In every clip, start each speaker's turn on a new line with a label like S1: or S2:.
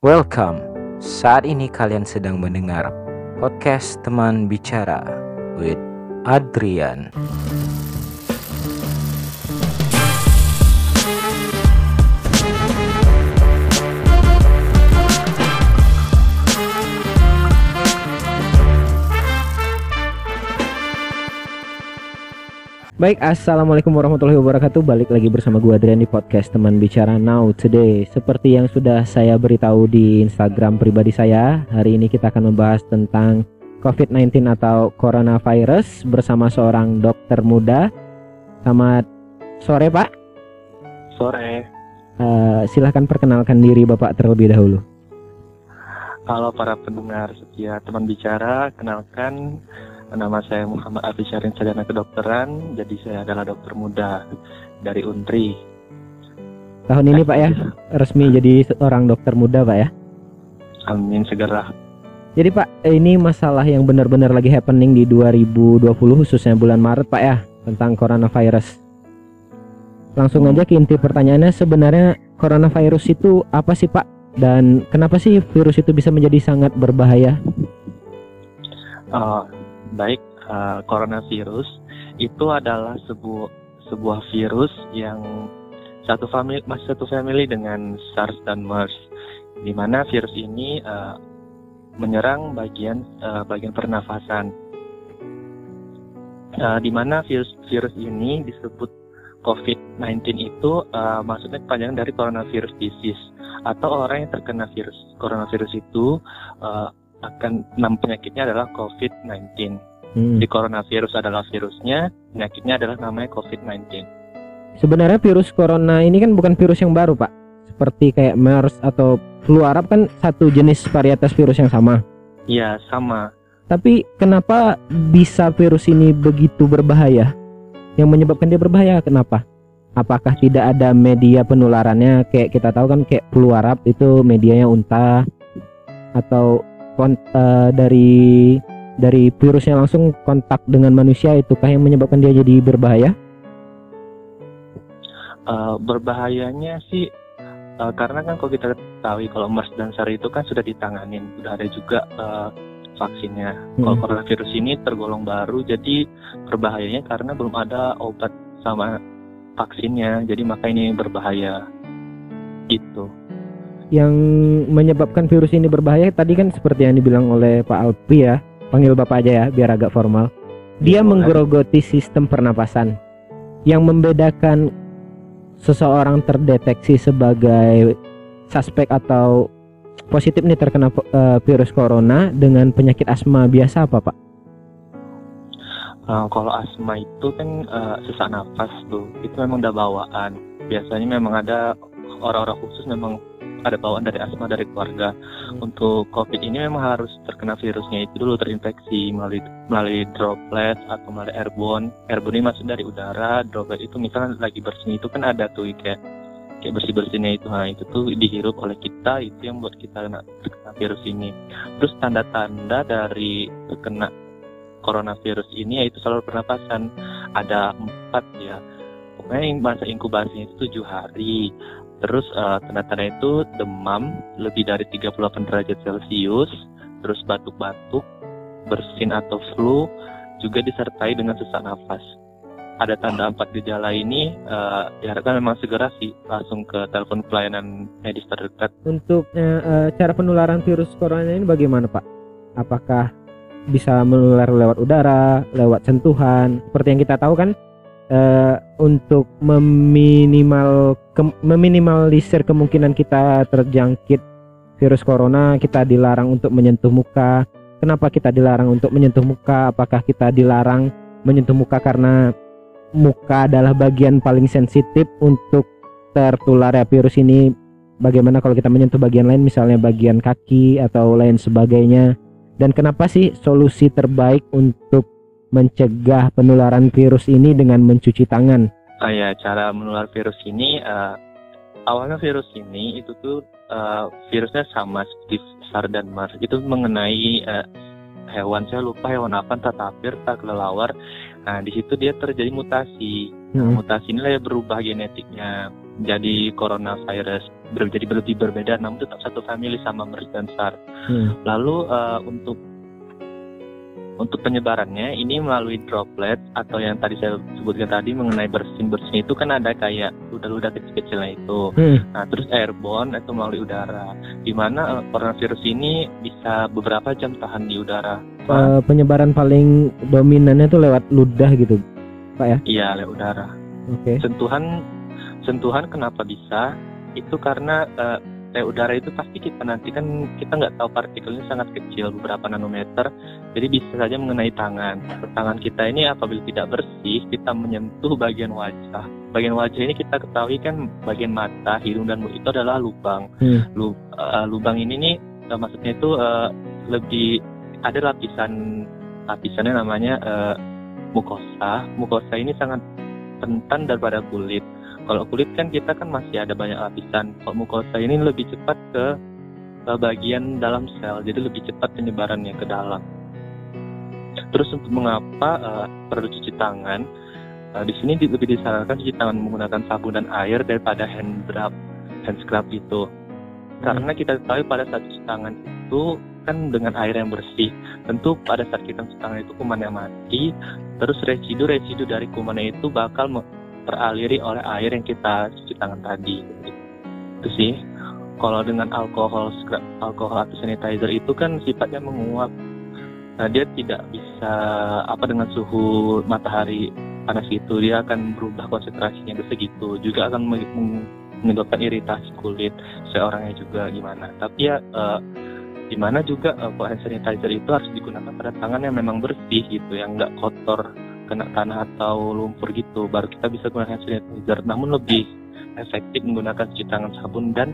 S1: Welcome. Saat ini kalian sedang mendengar podcast teman bicara with Adrian. Baik, assalamualaikum warahmatullahi wabarakatuh. Balik lagi bersama gue Adrian di podcast teman bicara Now Today. Seperti yang sudah saya beritahu di Instagram pribadi saya, hari ini kita akan membahas tentang COVID-19 atau coronavirus bersama seorang dokter muda. Selamat sore Pak.
S2: Sore.
S1: Uh, silahkan perkenalkan diri Bapak terlebih dahulu.
S2: Halo para pendengar setia teman bicara, kenalkan Nama saya Muhammad Abi Syarin Sarjana Kedokteran, jadi saya adalah dokter muda dari Untri.
S1: Tahun ini Pak ya, resmi jadi seorang dokter muda Pak ya?
S2: Amin segera.
S1: Jadi Pak, ini masalah yang benar-benar lagi happening di 2020 khususnya bulan Maret Pak ya, tentang coronavirus. Langsung aja ke inti pertanyaannya sebenarnya coronavirus itu apa sih Pak? Dan kenapa sih virus itu bisa menjadi sangat berbahaya?
S2: Uh, baik uh, coronavirus itu adalah sebuah sebuah virus yang satu family masih satu family dengan SARS dan MERS di mana virus ini uh, menyerang bagian uh, bagian pernafasan. Uh, di mana virus virus ini disebut COVID-19 itu uh, maksudnya kepanjangan dari coronavirus disease atau orang yang terkena virus coronavirus itu uh, akan nama penyakitnya adalah COVID-19. Hmm. Di coronavirus adalah virusnya, penyakitnya adalah namanya COVID-19.
S1: Sebenarnya virus corona ini kan bukan virus yang baru, Pak. Seperti kayak MERS atau flu Arab kan satu jenis varietas virus yang sama.
S2: Iya, sama.
S1: Tapi kenapa bisa virus ini begitu berbahaya? Yang menyebabkan dia berbahaya kenapa? Apakah tidak ada media penularannya? Kayak kita tahu kan kayak flu Arab itu medianya unta atau uh, dari dari virusnya langsung kontak dengan manusia itukah yang menyebabkan dia jadi berbahaya?
S2: Uh, berbahayanya sih uh, karena kan kalau kita ketahui kalau MERS dan SARS itu kan sudah ditanganin, sudah ada juga uh, vaksinnya. Hmm. Kalau coronavirus ini tergolong baru, jadi berbahayanya karena belum ada obat sama vaksinnya, jadi maka ini berbahaya. Gitu
S1: yang menyebabkan virus ini berbahaya. Tadi kan seperti yang dibilang oleh Pak Alpi ya panggil bapak aja ya biar agak formal. Dia menggerogoti sistem pernapasan yang membedakan seseorang terdeteksi sebagai suspek atau positif nih terkena uh, virus corona dengan penyakit asma biasa apa pak?
S2: Uh, kalau asma itu kan uh, sesak nafas tuh. Itu memang udah bawaan. Biasanya memang ada orang-orang khusus memang ada bawaan dari asma dari keluarga. Untuk COVID ini memang harus terkena virusnya itu dulu terinfeksi melalui melalui droplet atau melalui airborne. Airborne ini maksud dari udara, droplet itu misalnya lagi bersih itu kan ada tuh kayak kayak bersih bersihnya itu. Nah itu tuh dihirup oleh kita itu yang buat kita kena terkena virus ini. Terus tanda-tanda dari terkena coronavirus ini yaitu saluran pernapasan. Ada empat ya. Pokoknya masa inkubasinya itu tujuh hari Terus uh, tanda-tanda itu demam lebih dari 38 derajat Celcius, terus batuk-batuk, bersin atau flu, juga disertai dengan sesak nafas. Ada tanda empat gejala ini uh, diharapkan memang segera sih langsung ke telepon pelayanan medis terdekat.
S1: Untuk uh, cara penularan virus corona ini bagaimana Pak? Apakah bisa menular lewat udara, lewat sentuhan? Seperti yang kita tahu kan uh, untuk meminimal ke, meminimalisir kemungkinan kita terjangkit virus corona kita dilarang untuk menyentuh muka. Kenapa kita dilarang untuk menyentuh muka? Apakah kita dilarang menyentuh muka karena muka adalah bagian paling sensitif untuk tertular ya virus ini? Bagaimana kalau kita menyentuh bagian lain misalnya bagian kaki atau lain sebagainya? Dan kenapa sih solusi terbaik untuk mencegah penularan virus ini dengan mencuci tangan?
S2: Oh ya, cara menular virus ini uh, awalnya virus ini itu tuh uh, virusnya sama seperti SARS dan MERS. Itu mengenai uh, hewan saya lupa hewan apa entah tapir entah kelelawar. Nah di situ dia terjadi mutasi. Nah, hmm. mutasi inilah ya berubah genetiknya jadi coronavirus jadi lebih berbeda namun tetap satu family sama MERS dan SARS. Hmm. Lalu uh, untuk untuk penyebarannya ini melalui droplet atau yang tadi saya sebutkan tadi mengenai bersin-bersin itu kan ada kayak ludah-ludah kecil-kecilnya itu. Hmm. Nah, terus airborne itu melalui udara. Di mana uh, coronavirus ini bisa beberapa jam tahan di udara.
S1: Uh, penyebaran paling dominannya itu lewat ludah gitu, Pak ya?
S2: Iya, lewat udara. Oke. Okay. Sentuhan sentuhan kenapa bisa? Itu karena uh, kayak udara itu pasti kita nanti kan kita nggak tahu partikelnya sangat kecil beberapa nanometer. Jadi bisa saja mengenai tangan. Tangan kita ini apabila tidak bersih kita menyentuh bagian wajah. Bagian wajah ini kita ketahui kan bagian mata hidung dan mulut itu adalah lubang. Hmm. Lu, uh, lubang ini nih uh, maksudnya itu uh, lebih ada lapisan lapisannya namanya uh, mukosa. Mukosa ini sangat rentan daripada kulit kalau kulit kan kita kan masih ada banyak lapisan. Kalau mukosa ini lebih cepat ke, ke bagian dalam sel, jadi lebih cepat penyebarannya ke dalam. Terus untuk mengapa uh, perlu cuci tangan? Uh, di sini lebih disarankan cuci tangan menggunakan sabun dan air daripada hand scrub, hand scrub itu. Karena kita tahu pada saat cuci tangan itu kan dengan air yang bersih. Tentu pada saat kita cuci tangan itu kumannya mati, terus residu-residu dari kumannya itu bakal teraliri oleh air yang kita cuci tangan tadi. Itu sih. Kalau dengan alkohol alkohol atau sanitizer itu kan sifatnya menguap. Nah dia tidak bisa apa dengan suhu matahari panas itu dia akan berubah konsentrasinya ke segitu. Juga akan menyebabkan iritasi kulit seorangnya juga gimana. Tapi ya uh, di mana juga uh, hand sanitizer itu harus digunakan pada tangan yang memang bersih gitu yang nggak kotor kena tanah atau lumpur gitu baru kita bisa gunakan sanitizer namun lebih efektif menggunakan cuci tangan sabun dan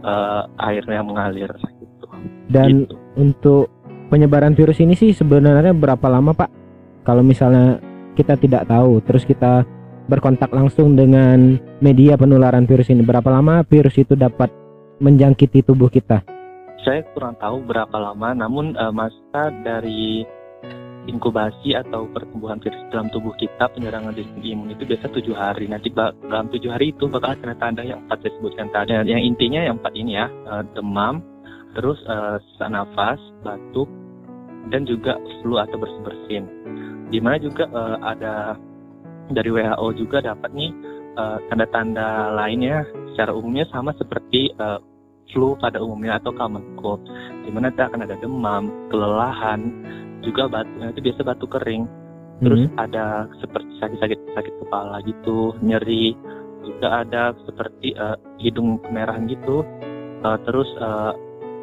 S2: uh, air yang mengalir gitu.
S1: Dan gitu. untuk penyebaran virus ini sih sebenarnya berapa lama Pak? Kalau misalnya kita tidak tahu terus kita berkontak langsung dengan media penularan virus ini berapa lama virus itu dapat menjangkiti tubuh kita?
S2: Saya kurang tahu berapa lama namun uh, masa dari inkubasi atau pertumbuhan virus dalam tubuh kita penyerangan sistem imun itu biasa tujuh hari. Nanti dalam tujuh hari itu bakal ada tanda yang empat saya sebutkan tadi. Yang intinya yang empat ini ya eh, demam terus uh, sesak nafas batuk dan juga flu atau bersin bersin di mana juga uh, ada dari WHO juga dapat nih tanda-tanda lainnya secara umumnya sama seperti flu pada umumnya atau common cold. Di mana akan ada demam kelelahan juga batu itu biasa batu kering. Terus hmm. ada seperti sakit-sakit sakit kepala gitu nyeri. Juga ada seperti uh, hidung kemerahan gitu. Uh, terus uh,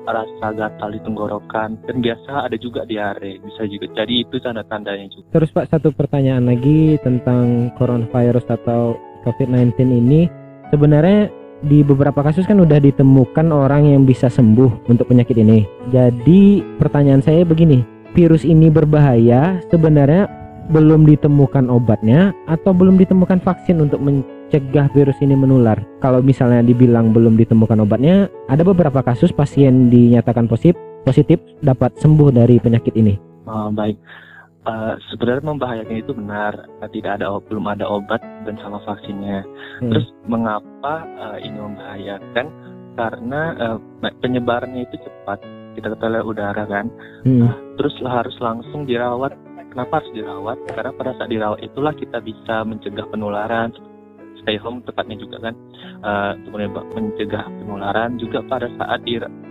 S2: rasa gatal di tenggorokan. Dan biasa ada juga diare bisa juga. Jadi itu tanda-tandanya juga.
S1: Terus pak satu pertanyaan lagi tentang coronavirus atau covid-19 ini. Sebenarnya di beberapa kasus kan udah ditemukan orang yang bisa sembuh untuk penyakit ini. Jadi pertanyaan saya begini virus ini berbahaya sebenarnya belum ditemukan obatnya atau belum ditemukan vaksin untuk mencegah virus ini menular. Kalau misalnya dibilang belum ditemukan obatnya, ada beberapa kasus pasien dinyatakan positif positif dapat sembuh dari penyakit ini.
S2: Oh, baik. Uh, sebenarnya membahayakan itu benar, tidak ada belum ada obat dan sama vaksinnya. Hmm. Terus mengapa uh, ini membahayakan? Karena uh, penyebarannya itu cepat kita ketahui udara kan. Hmm. nah, terus harus langsung dirawat. Kenapa harus dirawat? Karena pada saat dirawat itulah kita bisa mencegah penularan. Stay home tepatnya juga kan. Uh, mencegah penularan juga pada saat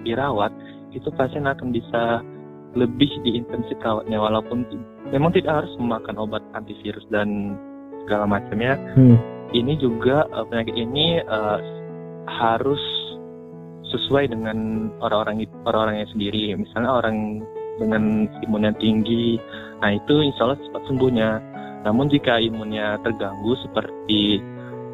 S2: dirawat itu pasien akan bisa lebih diintensif rawatnya. Walaupun memang tidak harus memakan obat antivirus dan segala macamnya. Hmm. ini juga uh, penyakit ini uh, harus sesuai dengan orang-orang orang-orangnya sendiri. Misalnya orang dengan imun yang tinggi, nah itu insya Allah cepat sembuhnya. Namun jika imunnya terganggu seperti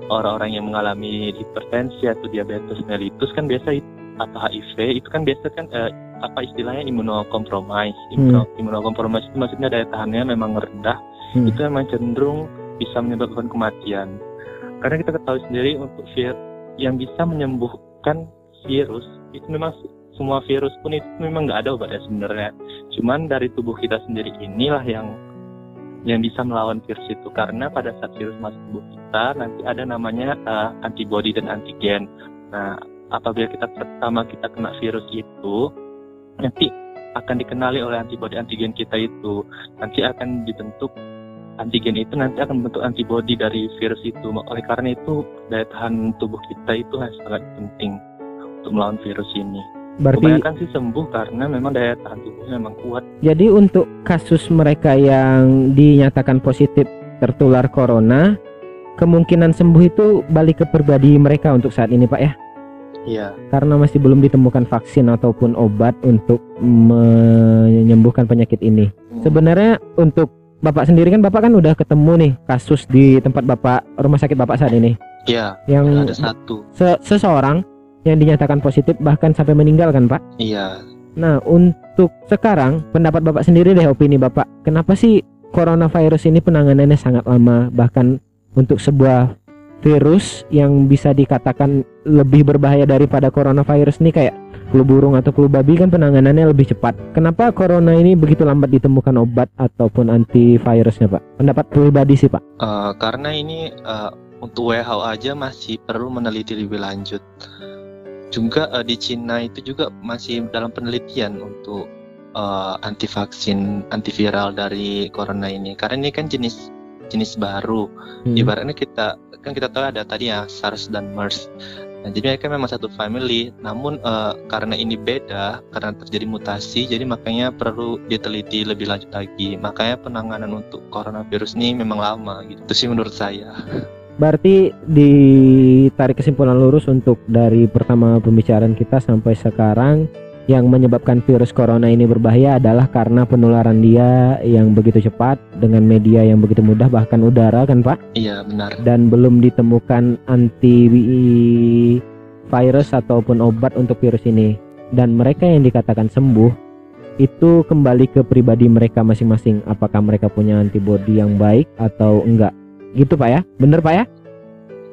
S2: orang-orang yang mengalami hipertensi atau diabetes mellitus kan biasa atau HIV itu kan biasa kan eh, apa istilahnya imunokompromis. Hmm. Imunokompromis itu maksudnya daya tahannya memang rendah. Hmm. Itu memang cenderung bisa menyebabkan kematian. Karena kita ketahui sendiri untuk virus yang bisa menyembuhkan virus itu memang semua virus pun itu memang nggak ada obatnya sebenarnya cuman dari tubuh kita sendiri inilah yang yang bisa melawan virus itu karena pada saat virus masuk tubuh kita nanti ada namanya uh, antibody dan antigen. Nah, apabila kita pertama kita kena virus itu nanti akan dikenali oleh antibody antigen kita itu. Nanti akan dibentuk antigen itu nanti akan membentuk antibody dari virus itu. Oleh karena itu daya tahan tubuh kita itu sangat penting untuk melawan virus ini.
S1: Berarti
S2: Kebanyakan sih sembuh karena memang daya tahan tubuhnya memang kuat.
S1: jadi untuk kasus mereka yang dinyatakan positif tertular corona, kemungkinan sembuh itu balik ke pribadi mereka untuk saat ini, Pak ya.
S2: Iya.
S1: Karena masih belum ditemukan vaksin ataupun obat untuk menyembuhkan penyakit ini. Sebenarnya untuk Bapak sendiri kan Bapak kan udah ketemu nih kasus di tempat Bapak rumah sakit Bapak saat ini
S2: Iya,
S1: yang
S2: ada satu.
S1: se- seseorang yang dinyatakan positif bahkan sampai meninggal kan, Pak.
S2: Iya.
S1: Nah, untuk sekarang pendapat Bapak sendiri deh opini Bapak. Kenapa sih coronavirus ini penanganannya sangat lama bahkan untuk sebuah virus yang bisa dikatakan lebih berbahaya daripada coronavirus ini kayak flu burung atau flu babi kan penanganannya lebih cepat. Kenapa corona ini begitu lambat ditemukan obat ataupun antivirusnya, Pak? Pendapat pribadi sih, Pak.
S2: Eh, karena ini eh, untuk WHO aja masih perlu meneliti lebih lanjut. Juga eh, di Cina itu juga masih dalam penelitian untuk eh, anti vaksin antiviral dari corona ini. Karena ini kan jenis jenis baru.
S1: Hmm.
S2: Ibaratnya kita kan kita tahu ada tadi ya SARS dan MERS. Nah, jadi mereka memang satu family. Namun eh, karena ini beda, karena terjadi mutasi, jadi makanya perlu diteliti lebih lanjut lagi. Makanya penanganan untuk coronavirus ini memang lama gitu. Itu sih menurut saya.
S1: Berarti ditarik kesimpulan lurus untuk dari pertama pembicaraan kita sampai sekarang yang menyebabkan virus corona ini berbahaya adalah karena penularan dia yang begitu cepat dengan media yang begitu mudah bahkan udara kan Pak?
S2: Iya benar.
S1: dan belum ditemukan anti virus ataupun obat untuk virus ini. Dan mereka yang dikatakan sembuh itu kembali ke pribadi mereka masing-masing. Apakah mereka punya antibodi yang baik atau enggak gitu Pak ya bener Pak ya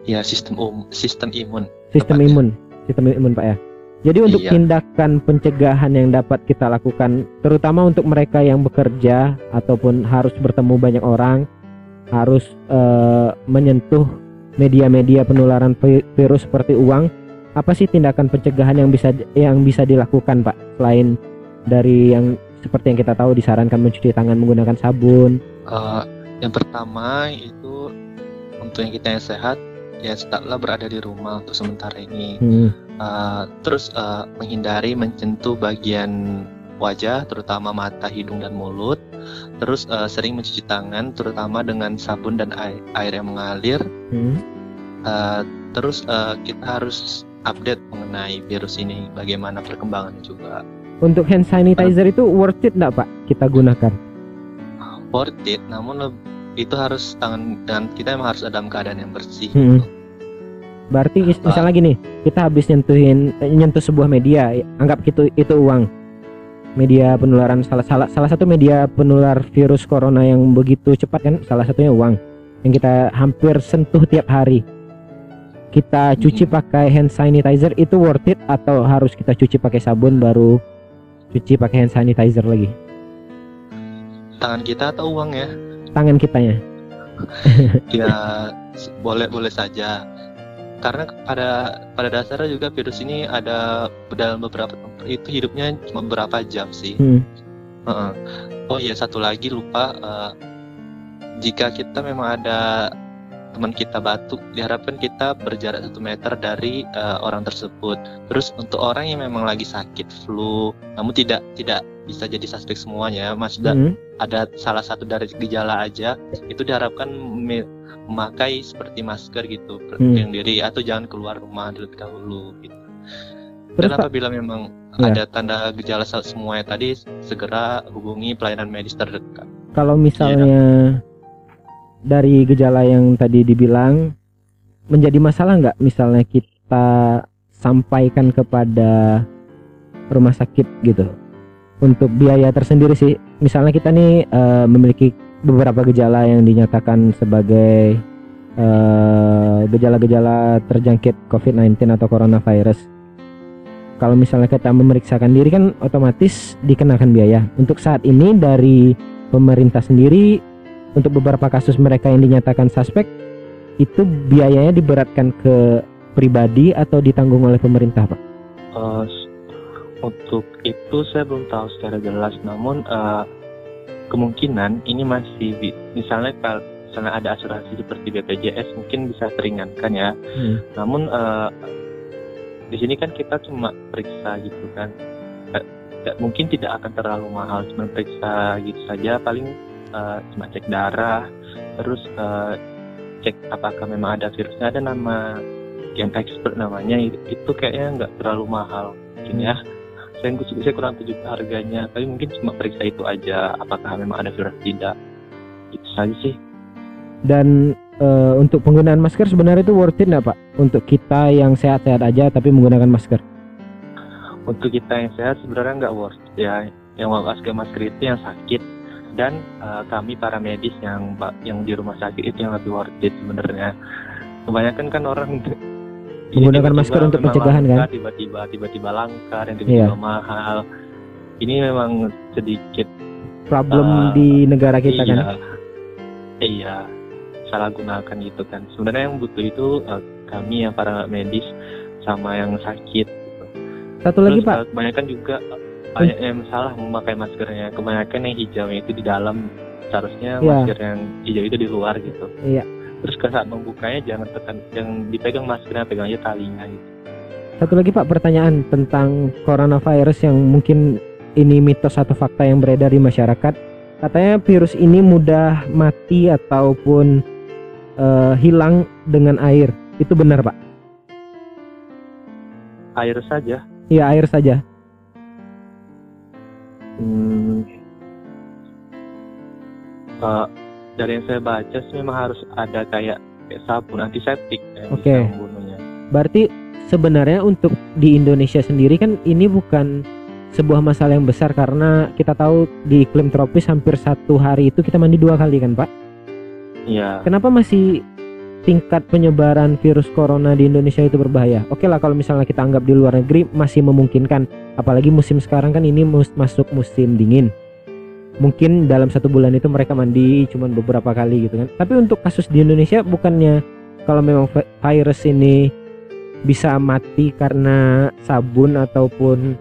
S2: Ya sistem um, sistem imun.
S1: sistem
S2: Tepatnya.
S1: imun sistem imun pak ya jadi untuk
S2: Iya.
S1: tindakan pencegahan yang dapat kita lakukan terutama untuk mereka yang bekerja ataupun harus bertemu banyak orang harus eh, menyentuh media-media penularan vi- virus seperti uang apa sih tindakan pencegahan yang bisa yang bisa dilakukan pak selain dari yang seperti yang kita tahu disarankan mencuci tangan menggunakan sabun
S2: Eh, yang pertama itu untuk yang kita yang sehat ya tetaplah berada di rumah untuk sementara ini.
S1: Hmm,
S2: Uh, terus uh, menghindari menyentuh bagian wajah, terutama mata, hidung, dan mulut. Terus uh, sering mencuci tangan, terutama dengan sabun dan air, air yang mengalir.
S1: hmm.
S2: Uh, terus uh, kita harus update mengenai virus ini, bagaimana perkembangannya juga.
S1: untuk hand sanitizer itu worth it enggak pak kita gunakan
S2: Worth it, namun itu harus tangan dan kita emang harus dalam keadaan yang bersih.
S1: Hmm.
S2: gitu.
S1: Berarti mis- misalnya gini, kita habis nyentuhin eh, nyentuh sebuah media, anggap itu itu uang. Media penularan salah salah salah satu media penular virus corona yang begitu cepat kan salah satunya uang yang kita hampir sentuh tiap hari. Kita cuci pakai hand sanitizer itu worth it atau harus kita cuci pakai sabun baru cuci pakai hand sanitizer lagi?
S2: Tangan kita atau uang ya?
S1: Tangan kitanya.
S2: ya boleh boleh saja karena pada pada dasarnya juga virus ini ada dalam beberapa itu hidupnya cuma beberapa jam sih
S1: Hmm.
S2: Heeh. oh iya satu lagi lupa eh, jika kita memang ada teman kita batuk diharapkan kita berjarak satu meter dari eh, orang tersebut terus untuk orang yang memang lagi sakit flu namun tidak tidak bisa jadi suspek semuanya maksudnya
S1: Hmm.
S2: ada salah satu dari gejala aja itu diharapkan me- memakai seperti masker gitu
S1: Hmm.
S2: berlindung diri atau jangan keluar rumah terlebih dahulu gitu. Dan
S1: Pak,
S2: apabila memang
S1: Ya.
S2: ada tanda gejala se- semuanya tadi segera hubungi pelayanan medis terdekat.
S1: kalau misalnya dari gejala yang tadi dibilang menjadi masalah nggak? Misalnya kita sampaikan kepada rumah sakit gitu. Untuk biaya tersendiri sih. Misalnya kita nih eh, memiliki beberapa gejala yang dinyatakan sebagai eh, gejala-gejala terjangkit COVID-19 atau coronavirus. Kalau misalnya kita memeriksakan diri kan otomatis dikenakan biaya. Untuk saat ini dari pemerintah sendiri untuk beberapa kasus mereka yang dinyatakan suspek itu biayanya diberatkan ke pribadi atau ditanggung oleh pemerintah, Pak?
S2: Uh, untuk itu saya belum tahu secara jelas, namun uh, kemungkinan ini masih misalnya kalau misalnya ada asuransi seperti BPJS mungkin bisa teringankan ya. Hmm. Namun uh, di sini kan kita cuma periksa gitu kan, mungkin tidak akan terlalu mahal, cuma periksa gitu saja, paling uh, cuma cek darah, terus uh, cek apakah memang ada virusnya ada nama yang expert namanya itu kayaknya nggak terlalu mahal. Mungkin ya saya, saya kurang tujuh harganya tapi mungkin cuma periksa itu aja apakah memang ada virus tidak. Itu saja sih.
S1: Dan e, untuk penggunaan masker sebenarnya itu worth it nggak pak? Untuk kita yang sehat-sehat aja tapi menggunakan masker?
S2: Untuk kita yang sehat sebenarnya nggak worth it ya. Yang masker masker itu yang sakit dan uh, kami para medis yang yang di rumah sakit itu yang lebih worth it sebenarnya. Kebanyakan kan orang
S1: menggunakan masker untuk pencegahan kan?
S2: tiba-tiba tiba-tiba langka dan tiba-tiba yeah. mahal. Ini memang sedikit
S1: problem uh, di negara kita
S2: iya,
S1: kan?
S2: Iya salah gunakan gitu kan. Sebenarnya yang butuh itu uh, kami yang para medis sama yang sakit. Gitu.
S1: satu Terus, lagi pak
S2: kebanyakan juga banyak yang salah memakai maskernya. Kebanyakan yang hijau itu di dalam. Seharusnya yeah. masker yang hijau itu di luar gitu.
S1: Iya.
S2: Terus ke saat membukanya jangan tekan yang dipegang maskernya pegang aja talinya gitu.
S1: Satu lagi pak pertanyaan tentang coronavirus yang mungkin ini mitos atau fakta yang beredar di masyarakat. Katanya virus ini mudah mati ataupun uh, hilang dengan air. Itu benar pak?
S2: Air saja.
S1: Iya air saja
S2: Hmm, uh, dari yang saya baca sih memang harus ada kayak, kayak sabun antiseptik
S1: Oke. Okay. Berarti sebenarnya untuk di Indonesia sendiri kan ini bukan sebuah masalah yang besar karena kita tahu di iklim tropis hampir satu hari itu kita mandi dua kali kan pak?
S2: Iya.
S1: Kenapa masih tingkat penyebaran virus corona di Indonesia itu berbahaya. Oke lah kalau misalnya kita anggap di luar negeri masih memungkinkan, apalagi musim sekarang kan ini mus masuk musim dingin. Mungkin dalam satu bulan itu mereka mandi cuma beberapa kali gitu kan. Tapi untuk kasus di Indonesia bukannya kalau memang virus ini bisa mati karena sabun ataupun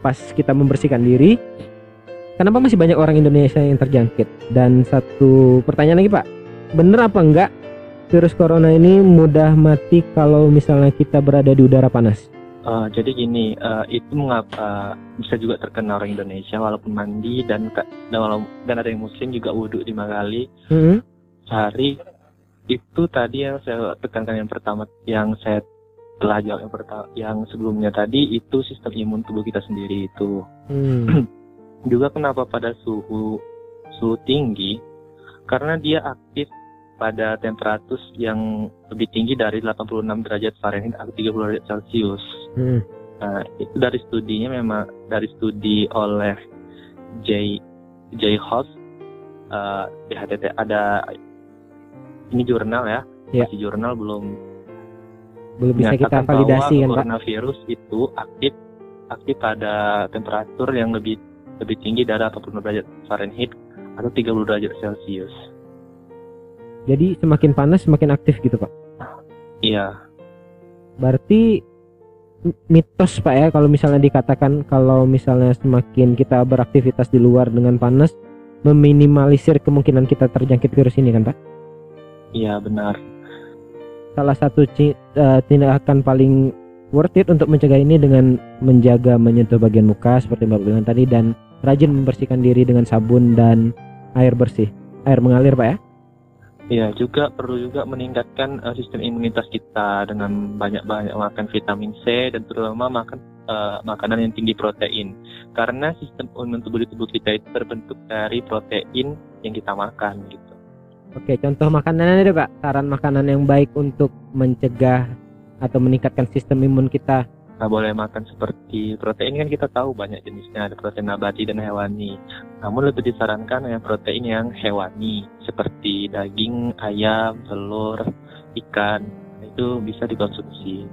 S1: pas kita membersihkan diri, kenapa masih banyak orang Indonesia yang terjangkit? Dan satu pertanyaan lagi Pak, bener apa enggak virus corona ini mudah mati kalau misalnya kita berada di udara panas?
S2: Uh, jadi gini, uh, itu mengapa bisa juga terkenal orang Indonesia walaupun mandi dan dan, walau, dan ada yang muslim juga wudhu lima kali mm-hmm. sehari. Itu tadi yang saya tekankan yang pertama, yang saya telah jawab yang pertama, yang sebelumnya tadi itu sistem imun tubuh kita sendiri itu. Mm. juga kenapa pada suhu suhu tinggi? Karena dia aktif pada temperatur yang lebih tinggi dari 86 derajat Fahrenheit atau 30 derajat Celcius. Hmm. Nah, itu dari studinya memang dari studi oleh J J House uh, ada ini jurnal ya, yeah. masih jurnal belum
S1: belum bisa kita validasi
S2: kan coronavirus itu aktif aktif pada temperatur yang lebih lebih tinggi dari 86 derajat Fahrenheit atau 30 derajat Celcius.
S1: Jadi semakin panas semakin aktif gitu pak?
S2: Iya.
S1: Berarti mitos pak ya kalau misalnya dikatakan kalau misalnya semakin kita beraktivitas di luar dengan panas meminimalisir kemungkinan kita terjangkit virus ini kan pak?
S2: Iya benar.
S1: Salah satu uh, tindakan paling worth it untuk mencegah ini dengan menjaga menyentuh bagian muka seperti mbak bilang tadi dan rajin membersihkan diri dengan sabun dan air bersih air mengalir pak ya
S2: Iya, juga perlu juga meningkatkan uh, sistem imunitas kita dengan banyak-banyak makan vitamin C dan terutama makan uh, makanan yang tinggi protein. Karena sistem imun tubuh di tubuh kita itu terbentuk dari protein yang kita makan gitu.
S1: Oke, contoh makanan itu Kak, saran makanan yang baik untuk mencegah atau meningkatkan sistem imun kita
S2: nggak boleh makan seperti protein. Kan kita tahu banyak jenisnya. Ada protein nabati dan hewani. Namun lebih disarankan yang protein yang hewani. Seperti daging ayam telur ikan. Itu bisa dikonsumsi.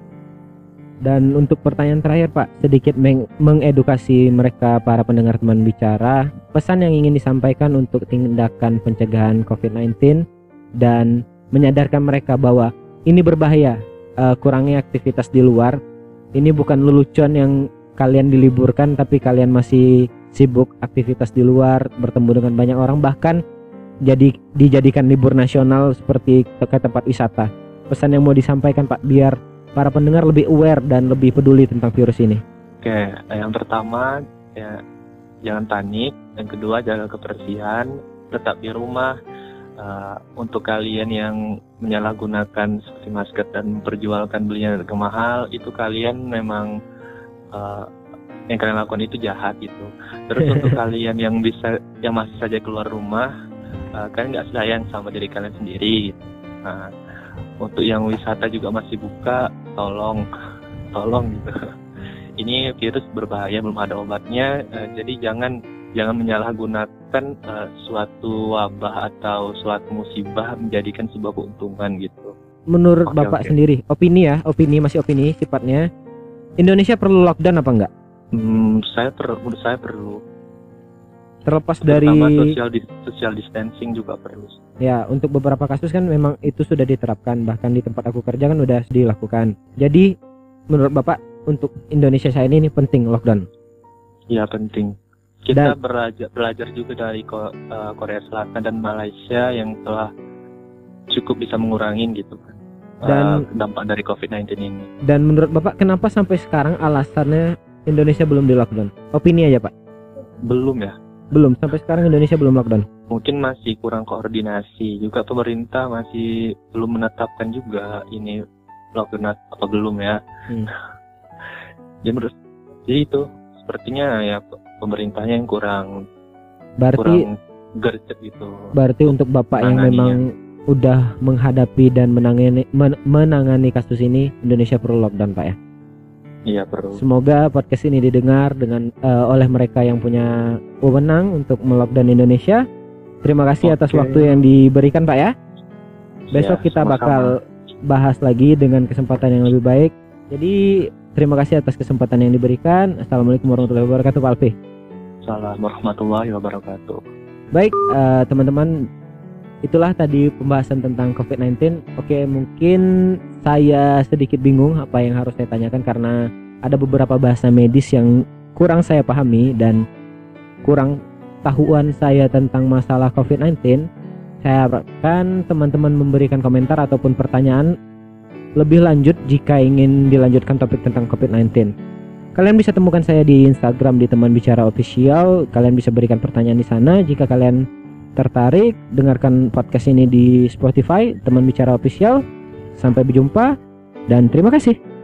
S1: Dan untuk pertanyaan terakhir Pak, sedikit meng- mengedukasi mereka para pendengar teman bicara, pesan yang ingin disampaikan untuk tindakan pencegahan COVID-19 dan menyadarkan mereka bahwa ini berbahaya, uh, kurangi aktivitas di luar. Ini bukan lelucon yang kalian diliburkan tapi kalian masih sibuk aktivitas di luar, bertemu dengan banyak orang bahkan jadi dijadikan libur nasional seperti ke tempat wisata. Pesan yang mau disampaikan Pak biar para pendengar lebih aware dan lebih peduli tentang virus ini?
S2: Oke, yang pertama ya jangan panik. Yang kedua jaga kebersihan, tetap di rumah. Uh, untuk kalian yang menyalahgunakan seperti masker dan memperjualkan belinya harga mahal, itu kalian memang uh, yang kalian lakukan itu jahat gitu. Terus untuk kalian yang bisa yang masih saja keluar rumah, uh, kalian nggak sayang sama diri kalian sendiri. Gitu. Nah, untuk yang wisata juga masih buka, tolong tolong gitu ini virus berbahaya belum ada obatnya uh, jadi jangan jangan menyalahgunakan uh, suatu wabah atau suatu musibah menjadikan sebuah keuntungan gitu.
S1: Menurut okay, bapak okay. sendiri opini ya opini masih opini sifatnya Indonesia perlu lockdown apa enggak?
S2: Hmm, saya perlu menurut saya perlu.
S1: Terlepas dari
S2: social social distancing juga perlu.
S1: Ya untuk beberapa kasus kan memang itu sudah diterapkan bahkan di tempat aku kerja kan udah dilakukan. Jadi menurut bapak untuk Indonesia saya ini, ini penting lockdown?
S2: Ya penting kita dan, belajar belajar juga dari eh, Korea Selatan dan Malaysia yang telah cukup bisa mengurangi gitu kan dan uh, dampak dari COVID-19 ini.
S1: Dan menurut Bapak kenapa sampai sekarang alasannya Indonesia belum di lockdown? Opini aja Pak.
S2: Belum ya.
S1: Belum, sampai sekarang Indonesia belum lockdown.
S2: Mungkin masih kurang koordinasi. Juga pemerintah masih belum menetapkan juga ini lockdown apa belum ya. Hmm. jadi menurut jadi itu sepertinya ya pemerintahnya yang kurang
S1: berarti kurang
S2: gercep gitu.
S1: Berarti untuk Bapak yang memang udah menghadapi dan menangani men, menangani kasus ini Indonesia perlu lockdown Pak ya?
S2: Iya perlu.
S1: Semoga podcast ini didengar dengan uh, oleh mereka yang punya wewenang untuk melockdown Indonesia. Terima kasih okay. atas waktu yang diberikan Pak ya. Besok ya, kita sama -sama. bakal bahas lagi dengan kesempatan yang lebih baik. Jadi terima kasih atas kesempatan yang diberikan. Assalamualaikum warahmatullahi wabarakatuh Pak Alfi.
S2: Assalamualaikum warahmatullahi wabarakatuh.
S1: Baik uh, teman-teman itulah tadi pembahasan tentang COVID-19. Oke, mungkin saya sedikit bingung apa yang harus saya tanyakan karena ada beberapa bahasa medis yang kurang saya pahami dan kurang tahuan saya tentang masalah COVID-19. Saya harapkan teman-teman memberikan komentar ataupun pertanyaan lebih lanjut jika ingin dilanjutkan topik tentang COVID-19. Kalian bisa temukan saya di Instagram di teman bicara official. Kalian bisa berikan pertanyaan di sana jika kalian tertarik, dengarkan podcast ini di Spotify, teman bicara official. Sampai berjumpa dan terima kasih.